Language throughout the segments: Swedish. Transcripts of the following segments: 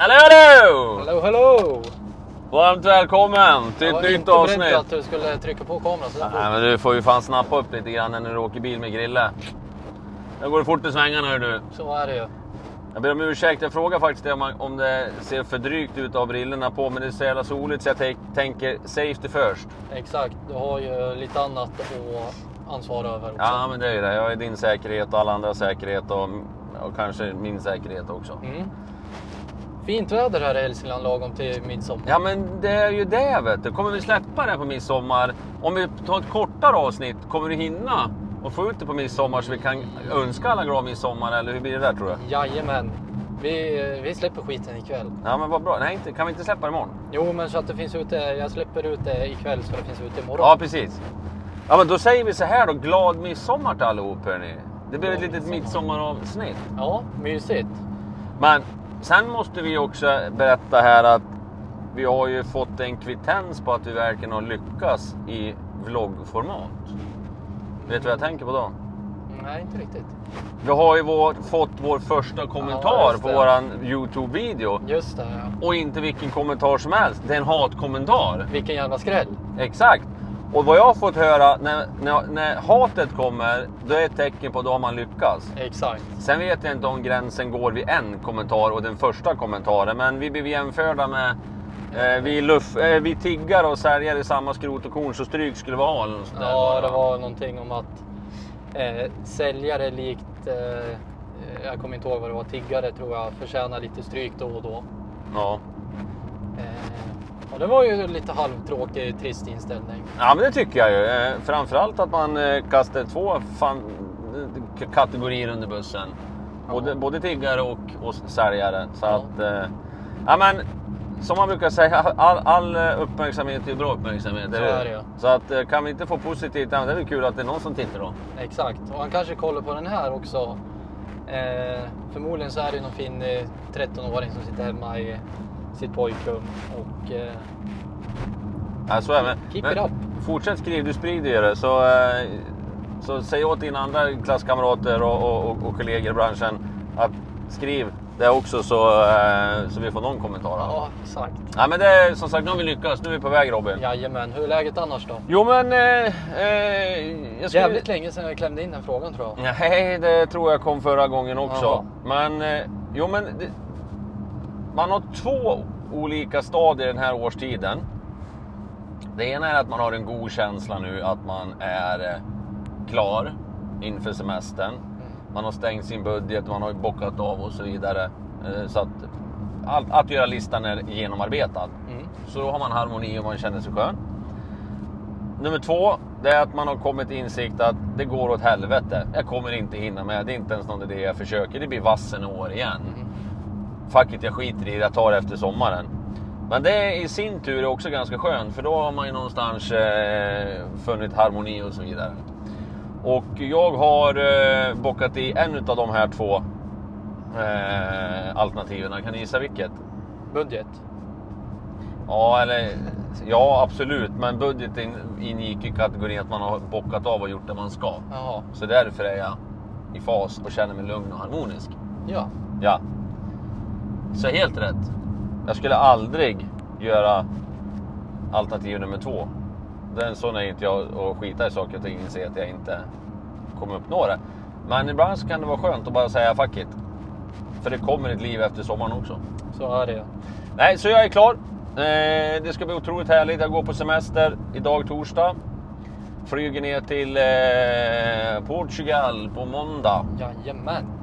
Hallå hallå! Hello, hello! Varmt välkommen till Jag ett var nytt inte beredd avsnitt. att du skulle trycka på kameran så Nej men du får ju fan snappa upp lite grann när du åker bil med Grille. Det går fort i svängarna hör du. Så är det ju. Jag ber om ursäkt, jag frågar faktiskt dig om, det ser för drygt ut av brillorna på men det är så jävla soligt så jag tänk- tänker safety first. Exakt, du har ju lite annat att ansvara över också. Ja men det är ju det. Jag är din säkerhet och alla andras säkerhet och, och kanske min säkerhet också. Mm. Fint väder här i Hälsingland lagom till midsommar. Ja men det är ju det vet du. Kommer vi släppa det på midsommar? Om vi tar ett kortare avsnitt, kommer du hinna och få ut det på midsommar så vi kan önska alla glad midsommar eller hur blir det där tror du? Jajamän. Vi, vi släpper skiten ikväll. Ja men vad bra. Nej, inte, kan vi inte släppa det imorgon? Jo, men så att det finns ute. Jag släpper ut det ikväll så det finns ute imorgon. Ja precis. Ja men då säger vi så här då. Glad midsommar till allihop hörni. Det blir ett litet midsommar. midsommaravsnitt. ja mysigt. Men sen måste vi också berätta här att vi har ju fått en kvittens på att vi verkligen har lyckats i vloggformat. Vet du vad jag tänker på då? Nej, inte riktigt. Vi har ju vår, fått vår första kommentar Ja, på våran Youtube-video. Just det, ja. Och inte vilken kommentar som helst. Det är en hatkommentar. Vilken jävla skräll. Exakt. Och vad jag har fått höra, när, när, när hatet kommer, då är ett tecken på att då har man lyckats. Exakt. Sen vet jag inte om gränsen går vid en kommentar och den första kommentaren, men vi blev jämförda med eh, vi, luff, eh, vi tiggar och säljer i samma skrot och korn så stryk skulle vi ha. eller något sånt där Ja, det var någonting om att eh, säljare likt, eh, jag kommer inte ihåg vad det var, tiggare tror jag, förtjänar lite stryk då och då. Ja. Eh, och det var ju lite halvtråkig, trist inställning. ja, men det tycker jag ju. Eh, framförallt att man eh, kastar två kategorier under bussen. Både, Ja. både tiggare och, och säljare. Så Ja. att, ja men som man brukar säga, all, all uppmärksamhet är bra uppmärksamhet. Så är det ju. Så att, kan vi inte få positivt, ja, det är väl kul att det är någon som tittar då. Exakt, och han kanske kollar på den här också. Eh, förmodligen så är det någon finnig 13-åring som sitter hemma i sitt pojkrum och eh, Ja, så är det. Keep Men it up. Fortsätt skriv, du sprider ju det. Så, eh, så säg åt dina andra klasskamrater och, och, och, och kollegor i branschen att skriv det också så, eh, så vi får någon kommentar. Ja. exakt. Ja, men det är som sagt, nu har vi lyckats. Nu är vi på väg Robin. Jajamän, hur är läget annars då? Jo men... Eh, eh, jag skulle... Jävligt länge sedan jag klämde in den frågan tror jag. Nej, det tror jag kom förra gången också. Jaha. Men, eh, jo men... Det, man har två olika stadier den här årstiden. Det ena är att man har en god känsla nu att man är eh, klar inför semestern. Man har stängt sin budget, man har bockat av och så vidare. Eh, Så att, allt, att göra listan är genomarbetad. Mm. Så då har man harmoni och man känner sig skön. Nummer två, det är att man har kommit till insikt att det går åt helvete. Jag kommer inte hinna med, det är inte ens någon idé jag försöker. Det blir vassen år igen. Mm. Fuck it, jag skiter i det, jag tar det efter sommaren. Men det i sin tur är också ganska skönt för då har man ju någonstans eh, funnit harmoni och så vidare. Och jag har eh, bockat i en av de här två eh, alternativen. Kan ni gissa vilket? Budget. Ja, eller ja absolut. Men budgeten ingick i kategorin att man har bockat av och gjort det man ska. Jaha, Så därför är jag i fas och känner mig lugn och harmonisk. ja. Ja. Så helt rätt. Jag skulle aldrig göra alternativ nummer två. Den sån är inte jag att skita i saker och ting inse att jag inte kommer uppnå det. Men ibland så kan det vara skönt att bara säga fuck it. För det kommer ett liv efter sommaren också. Så är det. Nej, så jag är klar. Eh, det ska bli otroligt härligt. Jag går på semester idag torsdag. Flyger ner till eh, Portugal på måndag. Jajamän.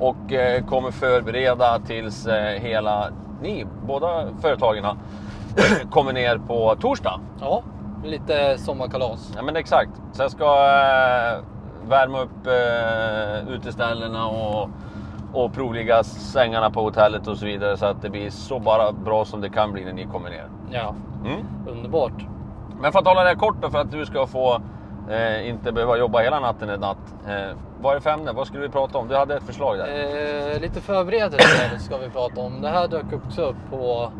Och eh, kommer förbereda tills eh, hela ni, båda företagen, kommer ner på torsdag. Ja, lite sommarkalas. Ja men exakt. Så jag ska eh, värma upp eh, uteställena och, och provligga sängarna på hotellet och så vidare så att det blir så bara bra som det kan bli när ni kommer ner. Ja, Mm. underbart. Men för att hålla det kort då, för att du ska få eh, inte behöva jobba hela natten en natt. Eh, vad är det för ämne? Vad skulle vi prata om? Du hade ett förslag där. Eh, lite förberedelser ska vi prata om. Det här dök också upp på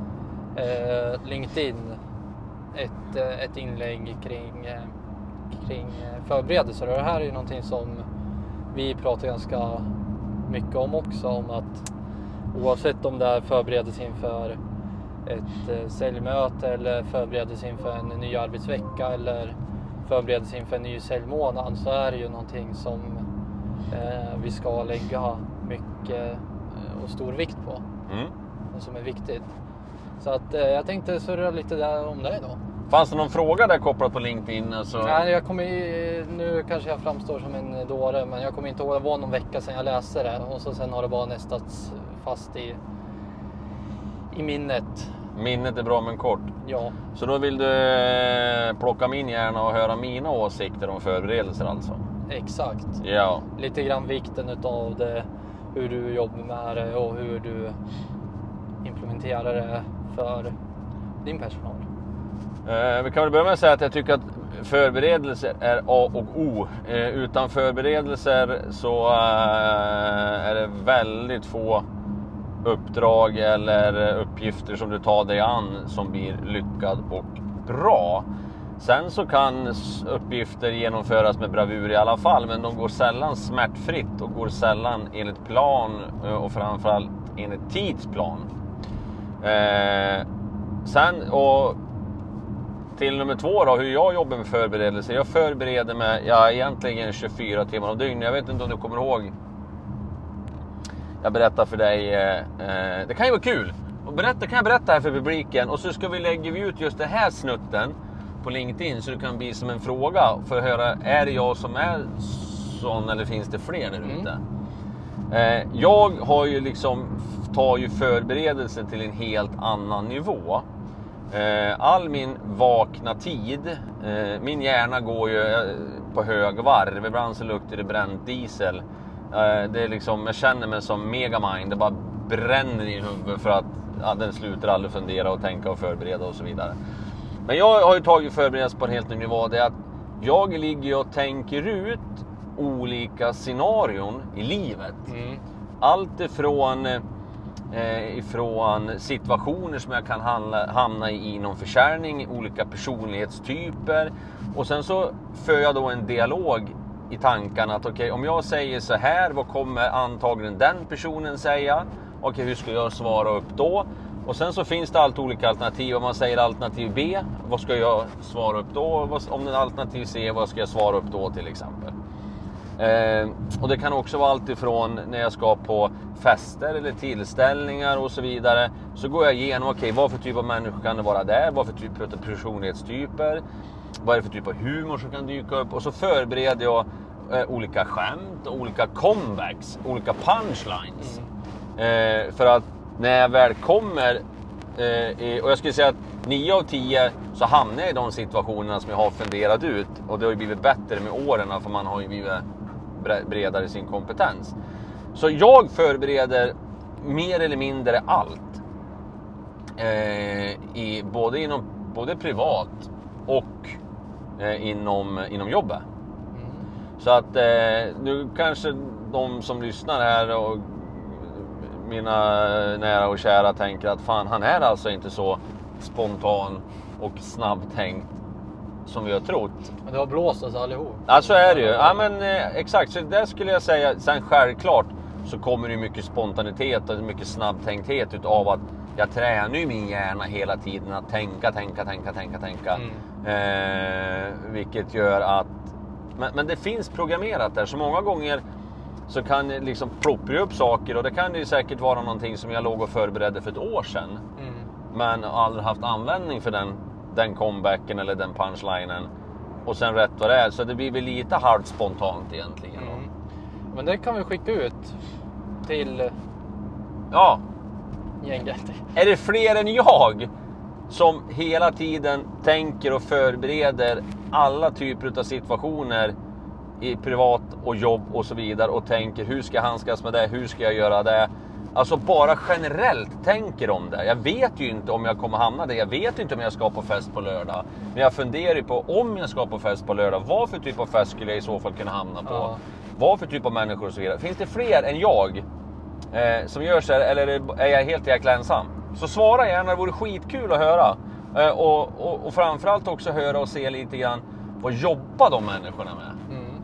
eh, LinkedIn. Ett, eh, ett inlägg kring, eh, kring eh, förberedelser. Och det här är ju någonting som vi pratar ganska mycket om också. Om att Oavsett om det är förberedelse inför ett eh, säljmöte eller förberedelse inför en ny arbetsvecka eller förberedelse inför en ny säljmånad så är det ju någonting som eh, vi ska lägga mycket eh, och stor vikt på Mm. och som är viktigt. Så att eh, jag tänkte surra lite där om det då. Fanns det någon fråga där kopplat på LinkedIn? Alltså... Nej, jag kommer, nu kanske jag framstår som en dåre, men jag kommer inte ihåg. Det var någon vecka sedan jag läste det och så sen har det bara nästats fast i, i minnet. Minnet är bra men kort. Ja, Så då vill du eh, plocka min hjärna och höra mina åsikter om förberedelser alltså? exakt. Ja. Lite grann vikten utav det, hur du jobbar med det och hur du implementerar det för din personal. Eh, vi kan väl börja med att säga att jag tycker att förberedelser är A och O. Eh, utan förberedelser så eh, är det väldigt få uppdrag eller uppgifter som du tar dig an som blir lyckad och bra. Sen så kan uppgifter genomföras med bravur i alla fall, men de går sällan smärtfritt och går sällan enligt plan eh, och framförallt enligt tidsplan. Eh, sen och till nummer två då, hur jag jobbar med förberedelser. Jag förbereder mig ja, egentligen 24 timmar om dygnet. Jag vet inte om du kommer ihåg. Jag berättar för dig. Eh, eh, det kan ju vara kul. Och berätta, kan jag berätta här för publiken och så ska vi lägga ut just den här snutten på LinkedIn så det kan bli som en fråga för att höra. Är det jag som är sån eller finns det fler där ute? Eh, jag har ju liksom, tar ju förberedelsen till en helt annan nivå. Eh, all min vakna tid, eh, min hjärna går ju eh, på högvarv. Ibland så luktar det bränt diesel. Eh, det är liksom, jag känner mig som megamind. Det bara bränner i huvudet för att ja, den slutar aldrig fundera och tänka och förbereda och så vidare. Men jag har ju tagit förberedelse på en helt ny nivå. Det är att jag ligger och tänker ut olika scenarion i livet. Mm. Allt ifrån, eh, ifrån situationer som jag kan handla, hamna i inom försäljning, olika personlighetstyper. Och sen så för jag då en dialog i tankarna att okej, om jag säger så här, vad kommer antagligen den personen säga? Okej, hur ska jag svara upp då? Och sen så finns det alltid olika alternativ. Om man säger alternativ B, vad ska jag svara upp då? Om det är alternativ C, vad ska jag svara upp då till exempel? Eh, och det kan också vara allt ifrån när jag ska på fester eller tillställningar och så vidare. Så går jag igenom, okej vad för typ av människor kan det vara där? Vad för typ av personlighetstyper? Vad är det för typ av humor som kan dyka upp? Och så förbereder jag eh, olika skämt, olika comebacks, olika punchlines. Eh, för att när jag väl kommer, eh, och jag skulle säga att 9 av 10 så hamnar jag i de situationerna som jag har funderat ut. Och det har ju blivit bättre med åren för man har ju blivit bredare i sin kompetens. Så jag förbereder mer eller mindre allt. Eh, i, både, inom, både privat och eh, inom, inom jobbet. Mm. Så att eh, nu kanske de som lyssnar här och mina nära och kära tänker att fan han är alltså inte så spontan och snabbtänkt som vi har trott. Men det har blåst oss allihop. Ja så är det ju. Ja men eh, exakt, så det skulle jag säga. Sen självklart så kommer det mycket spontanitet och mycket snabbtänkthet utav att jag tränar ju min hjärna hela tiden att tänka, tänka, tänka, tänka, tänka. Mm. Eh, vilket gör att... Men, men det finns programmerat där, så många gånger så kan liksom ploppa upp saker och det kan ju säkert vara någonting som jag låg och förberedde för ett år sedan. Mm. Men aldrig haft användning för den, den comebacken eller den punchlinen. Och sen rätt vad det är, så det blir väl lite halvt spontant egentligen. Mm. Men det kan vi skicka ut till Ja, gänget. är det fler än jag som hela tiden tänker och förbereder alla typer av situationer i privat och jobb och så vidare och tänker hur ska jag handskas med det, hur ska jag göra det? Alltså bara generellt tänker om det. Jag vet ju inte om jag kommer hamna där. Jag vet inte om jag ska på fest på lördag. Men jag funderar ju på om jag ska på fest på lördag. Vad för typ av fest skulle jag i så fall kunna hamna på? Ja. Vad för typ av människor och så vidare. Finns det fler än jag eh, som gör här eller är jag helt jäkla ensam? Så svara gärna, det vore skitkul att höra. Eh, och, och, och framförallt också höra och se lite grann vad jobbar de människorna med? Mm.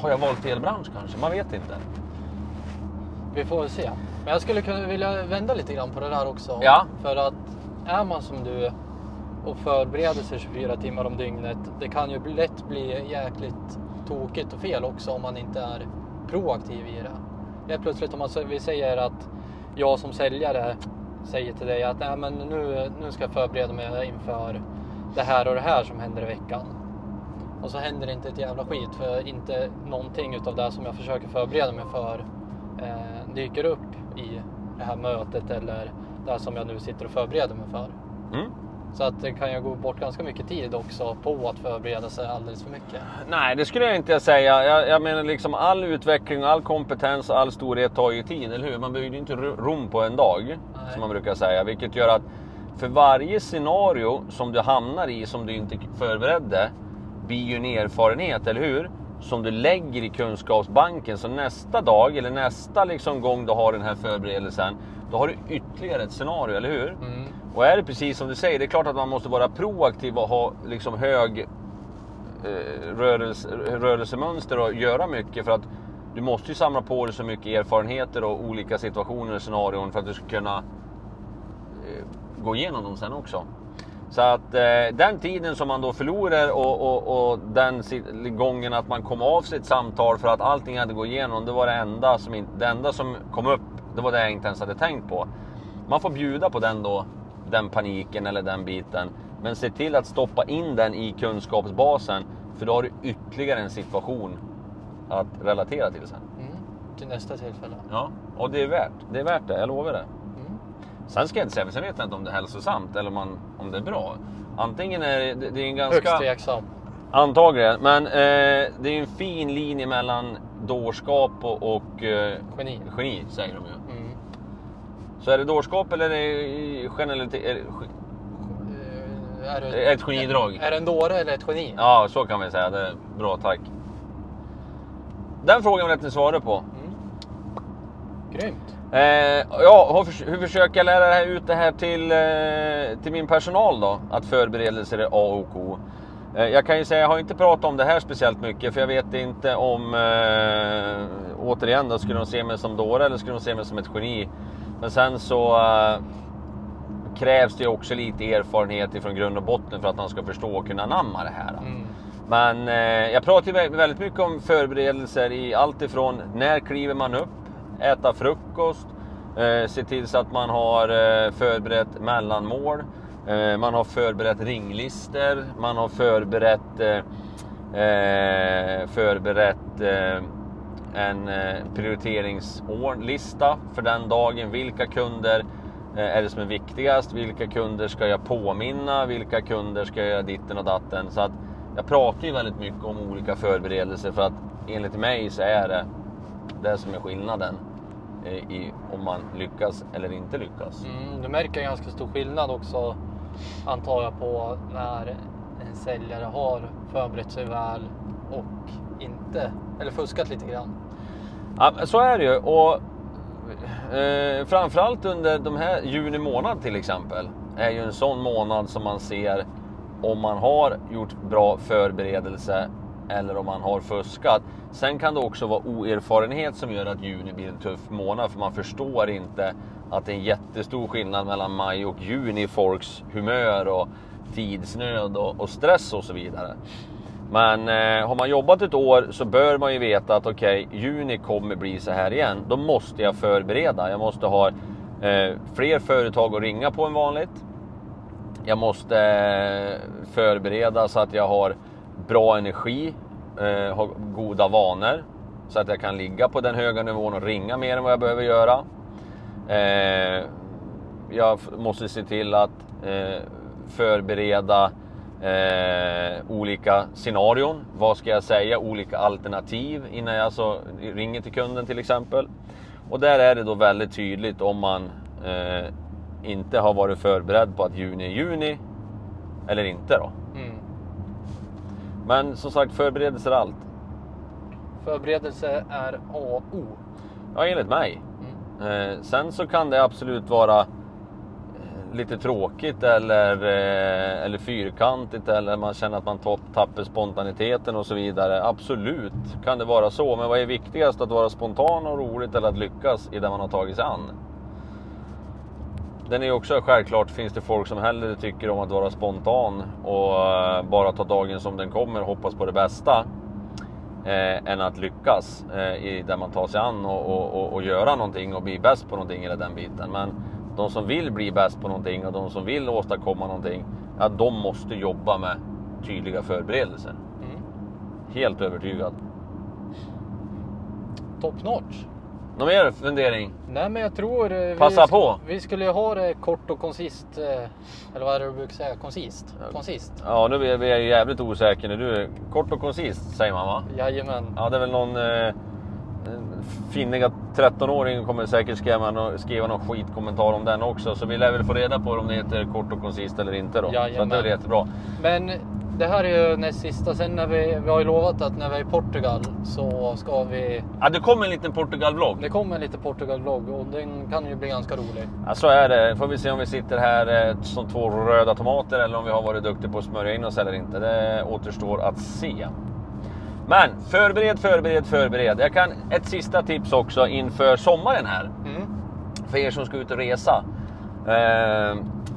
Har jag valt fel bransch kanske? Man vet inte. Vi får väl se. Men jag skulle kunna vilja vända lite grann på det där också. Ja. För att är man som du och förbereder sig 24 timmar om dygnet, det kan ju lätt bli jäkligt tokigt och fel också om man inte är proaktiv i det. Helt plötsligt om man, vi säger att jag som säljare säger till dig att Nej, men nu, nu ska jag förbereda mig inför det här och det här som händer i veckan. Och så händer det inte ett jävla skit för inte någonting utav det som jag försöker förbereda mig för eh, dyker upp i det här mötet eller det som jag nu sitter och förbereder mig för. Mm. Så att det kan ju gå bort ganska mycket tid också på att förbereda sig alldeles för mycket. Nej, det skulle jag inte säga. Jag, jag menar liksom all utveckling, all kompetens all storhet tar ju tid, eller hur? Man bygger ju inte Rom på en dag, Nej. som man brukar säga. Vilket gör att för varje scenario som du hamnar i som du inte förberedde blir ju en erfarenhet, eller hur? Som du lägger i kunskapsbanken. Så nästa dag, eller nästa liksom gång du har den här förberedelsen, då har du ytterligare ett scenario, eller hur? Mm. Och är det precis som du säger, det är klart att man måste vara proaktiv och ha liksom hög eh, rörelse, rörelsemönster och göra mycket för att du måste ju samla på dig så mycket erfarenheter och olika situationer och scenarion för att du ska kunna eh, gå igenom dem sen också. Så att eh, den tiden som man då förlorar och, och, och den gången att man kom av sitt samtal för att allting hade gått igenom, det var det enda som, det enda som kom upp. Det var det jag inte ens hade tänkt på. Man får bjuda på den då, den paniken eller den biten. Men se till att stoppa in den i kunskapsbasen, för då har du ytterligare en situation att relatera till sen. Mm. Till nästa tillfälle. Ja, och det är värt. Det är värt det, jag lovar det. Mm. Sen ska jag inte säga, sen vet jag inte om det är hälsosamt eller om, man, om det är bra. Antingen är det, det är en ganska... Högst tveksam. Antagligen, men eh, det är en fin linje mellan dårskap och, och eh, Geni. geni, säger de ju. Så är det dårskap eller är det generalitet? Är det, Eh, Är, du, Ett genidrag. Är det en dåre eller ett geni? ja, så kan vi säga. Det är bra, tack. Den frågan vill jag inte svara på. Mm. Grymt. Eh, ja, hur, förs- hur försöker jag lära det ut det här till, eh, till min personal då? Att förberedelser är A och O. Eh, jag kan ju säga, jag har inte pratat om det här speciellt mycket för jag vet inte om, eh, återigen då, skulle de se mig som dåre eller skulle de se mig som ett geni? Men sen så eh, krävs det också lite erfarenhet ifrån grund och botten för att man ska förstå och kunna anamma det här. Mm. Men eh, jag pratar ju vä- väldigt mycket om förberedelser i allt ifrån när kliver man upp, äta frukost, eh, se till så att man har eh, förberett mellanmål, eh, man har förberett ringlister, man har förberett, eh, eh, förberett en eh, prioriteringslista för den dagen. Vilka kunder eh, är det som är viktigast? Vilka kunder ska jag påminna? Vilka kunder ska jag göra ditten och datten? Så att jag pratar ju väldigt mycket om olika förberedelser för att enligt mig så är det det som är skillnaden eh, i om man lyckas eller inte lyckas. Mm, du märker ganska stor skillnad också antar jag på när en säljare har förberett sig väl och inte, eller fuskat lite grann. Ja, så är det ju. Och, eh, framförallt under de här juni månad till exempel är ju en sån månad som man ser om man har gjort bra förberedelse eller om man har fuskat. Sen kan det också vara oerfarenhet som gör att juni blir en tuff månad för man förstår inte att det är en jättestor skillnad mellan maj och juni i folks humör och tidsnöd och, och stress och så vidare. Men eh, har man jobbat ett år så bör man ju veta att okej, juni kommer bli så här igen. Då måste jag förbereda. Jag måste ha eh, fler företag att ringa på än vanligt. Jag måste eh, förbereda så att jag har bra energi, eh, har goda vanor. Så att jag kan ligga på den höga nivån och ringa mer än vad jag behöver göra. Eh, jag måste se till att eh, förbereda eh, olika scenarion. Vad ska jag säga? Olika alternativ innan jag alltså ringer till kunden till exempel. Och där är det då väldigt tydligt om man eh, inte har varit förberedd på att juni är juni eller inte då. Mm. Men som sagt, förberedelser är allt. Förberedelse är A och O. Ja, enligt mig. Mm. Eh, sen så kan det absolut vara lite tråkigt eller, eh, eller fyrkantigt eller man känner att man tappar spontaniteten och så vidare. Absolut kan det vara så, men vad är viktigast? Att vara spontan och roligt eller att lyckas i det man har tagit sig an? Den är ju också självklart, finns det folk som hellre tycker om att vara spontan och eh, bara ta dagen som den kommer och hoppas på det bästa. Eh, än att lyckas eh, i det man tar sig an och, och, och, och göra någonting och bli bäst på någonting eller den biten. Men de som vill bli bäst på någonting och de som vill åstadkomma någonting, ja, de måste jobba med tydliga förberedelser. Mm. Helt övertygad. Top notch. Någon mer fundering? Nej men jag tror... eh, Vi, Passa på. Vi skulle ju ha det kort och koncist. eh, Eller vad är det du brukar säga? Koncist? Koncist? Ja, nu är jag jävligt osäker nu. Du, kort och koncist säger man va? Jajamän. Ja, det är väl någon eh, finniga 13-åring kommer säkert skriva någon, skriva någon skitkommentar om den också. Så vi lär väl få reda på om det heter kort och koncist eller inte då. Så att Jajamän. det är väl jättebra. Men det här är ju näst sista. Sen när vi, vi har ju lovat att när vi är i Portugal så ska vi... Ja, det kommer en liten Portugal-vlogg. Det kommer lite Portugal-vlogg och den kan ju bli ganska rolig. Ja, så är det. Får vi se om vi sitter här eh, som två röda tomater eller om vi har varit duktiga på att smörja in oss eller inte. Det återstår att se. Men förbered, förbered, förbered. Jag kan ett sista tips också inför sommaren här. Mm. för er som ska ut och resa. Eh,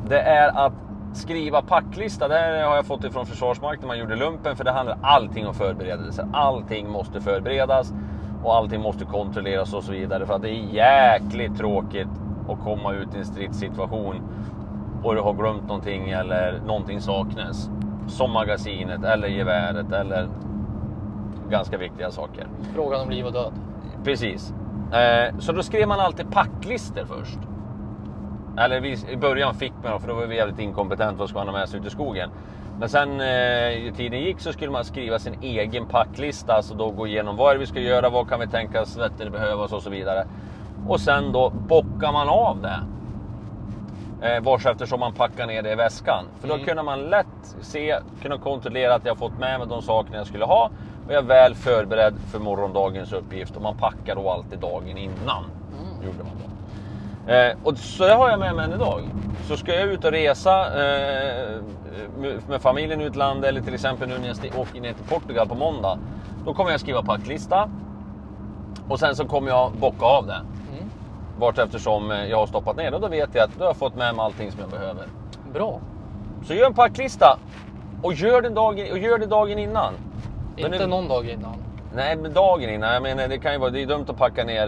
det är att skriva packlista. Det här har jag fått ifrån Försvarsmakten. Man gjorde lumpen för det handlar allting om förberedelser. Allting måste förberedas och allting måste kontrolleras och så vidare. För att det är jäkligt tråkigt att komma ut i en stridssituation och du har glömt någonting eller någonting saknas. Som magasinet eller geväret eller ganska viktiga saker. Frågan om liv och död. Precis. Eh, så då skrev man alltid packlister först. Eller vi, i början fick man dem, för då var vi jävligt inkompetent. Vad ska man ha med sig ut i skogen? Men sen eh, ju tiden gick så skulle man skriva sin egen packlista. Alltså då gå igenom vad är det vi ska göra, vad kan vi tänkas det behövas och så vidare. Och sen då bockar man av det. Eh, vars eftersom man packar ner det i väskan. För då Mm. kunde man lätt se, kunna kontrollera att jag fått med mig de sakerna jag skulle ha. Och jag är väl förberedd för morgondagens uppgift. Och man packar då alltid dagen innan. Mm. Gjorde man då. Eh, och så det har jag med mig än idag. Så ska jag ut och resa eh, med- familjen i landet eller till exempel nu när jag åker ner till Portugal på måndag. Då kommer jag skriva packlista. Och sen så kommer jag bocka av det. Mm. Vart eftersom eh, jag har stoppat ner det. Och då vet jag att då har jag fått med mig allting som jag behöver. Bra. Så gör en packlista. Och gör, den dagen, och gör det dagen innan. Men Inte nu- någon dag innan. Nej, men dagen innan. Jag menar, det kan ju vara det är dumt att packa ner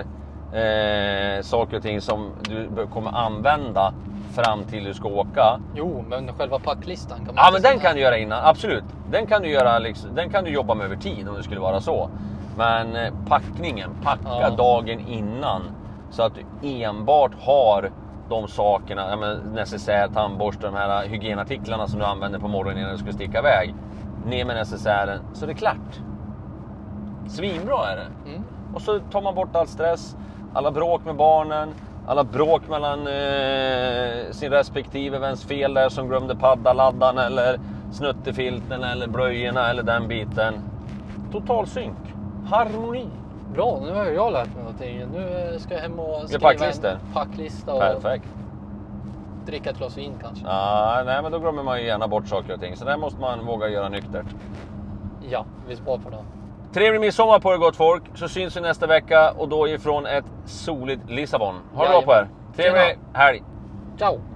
eh, saker och ting som du kommer använda fram till du ska åka. Jo, men själva packlistan kan man Ja, men den säga. kan du göra innan. Absolut. Den kan du göra. Liksom, den kan du jobba med över tid om det skulle vara så. Men eh, packningen, packa Ja. dagen innan så att du enbart har de sakerna, ja, necessär, tandborste, de här hygienartiklarna som du använder på morgonen innan du ska sticka iväg. Ner med necessären så det är klart. Svinbra är det. Mm. Och så tar man bort all stress, alla bråk med barnen, alla bråk mellan eh, sin respektive, vems fel det är som glömde paddaladdan eller snuttefilten eller blöjorna eller den biten. Total synk, harmoni. Bra, nu har jag lärt mig någonting. Nu eh, ska jag hem och skriva en packlista och Perfekt. Dricka ett glas vin kanske. Ja, nej, men då glömmer man ju gärna bort saker och ting. Så det måste man våga göra nyktert. Ja, vi spar på det. Trevlig midsommar på er gott folk, så syns vi nästa vecka och då ifrån ett soligt Lissabon. Ha det bra på er. Trevlig helg. Ciao!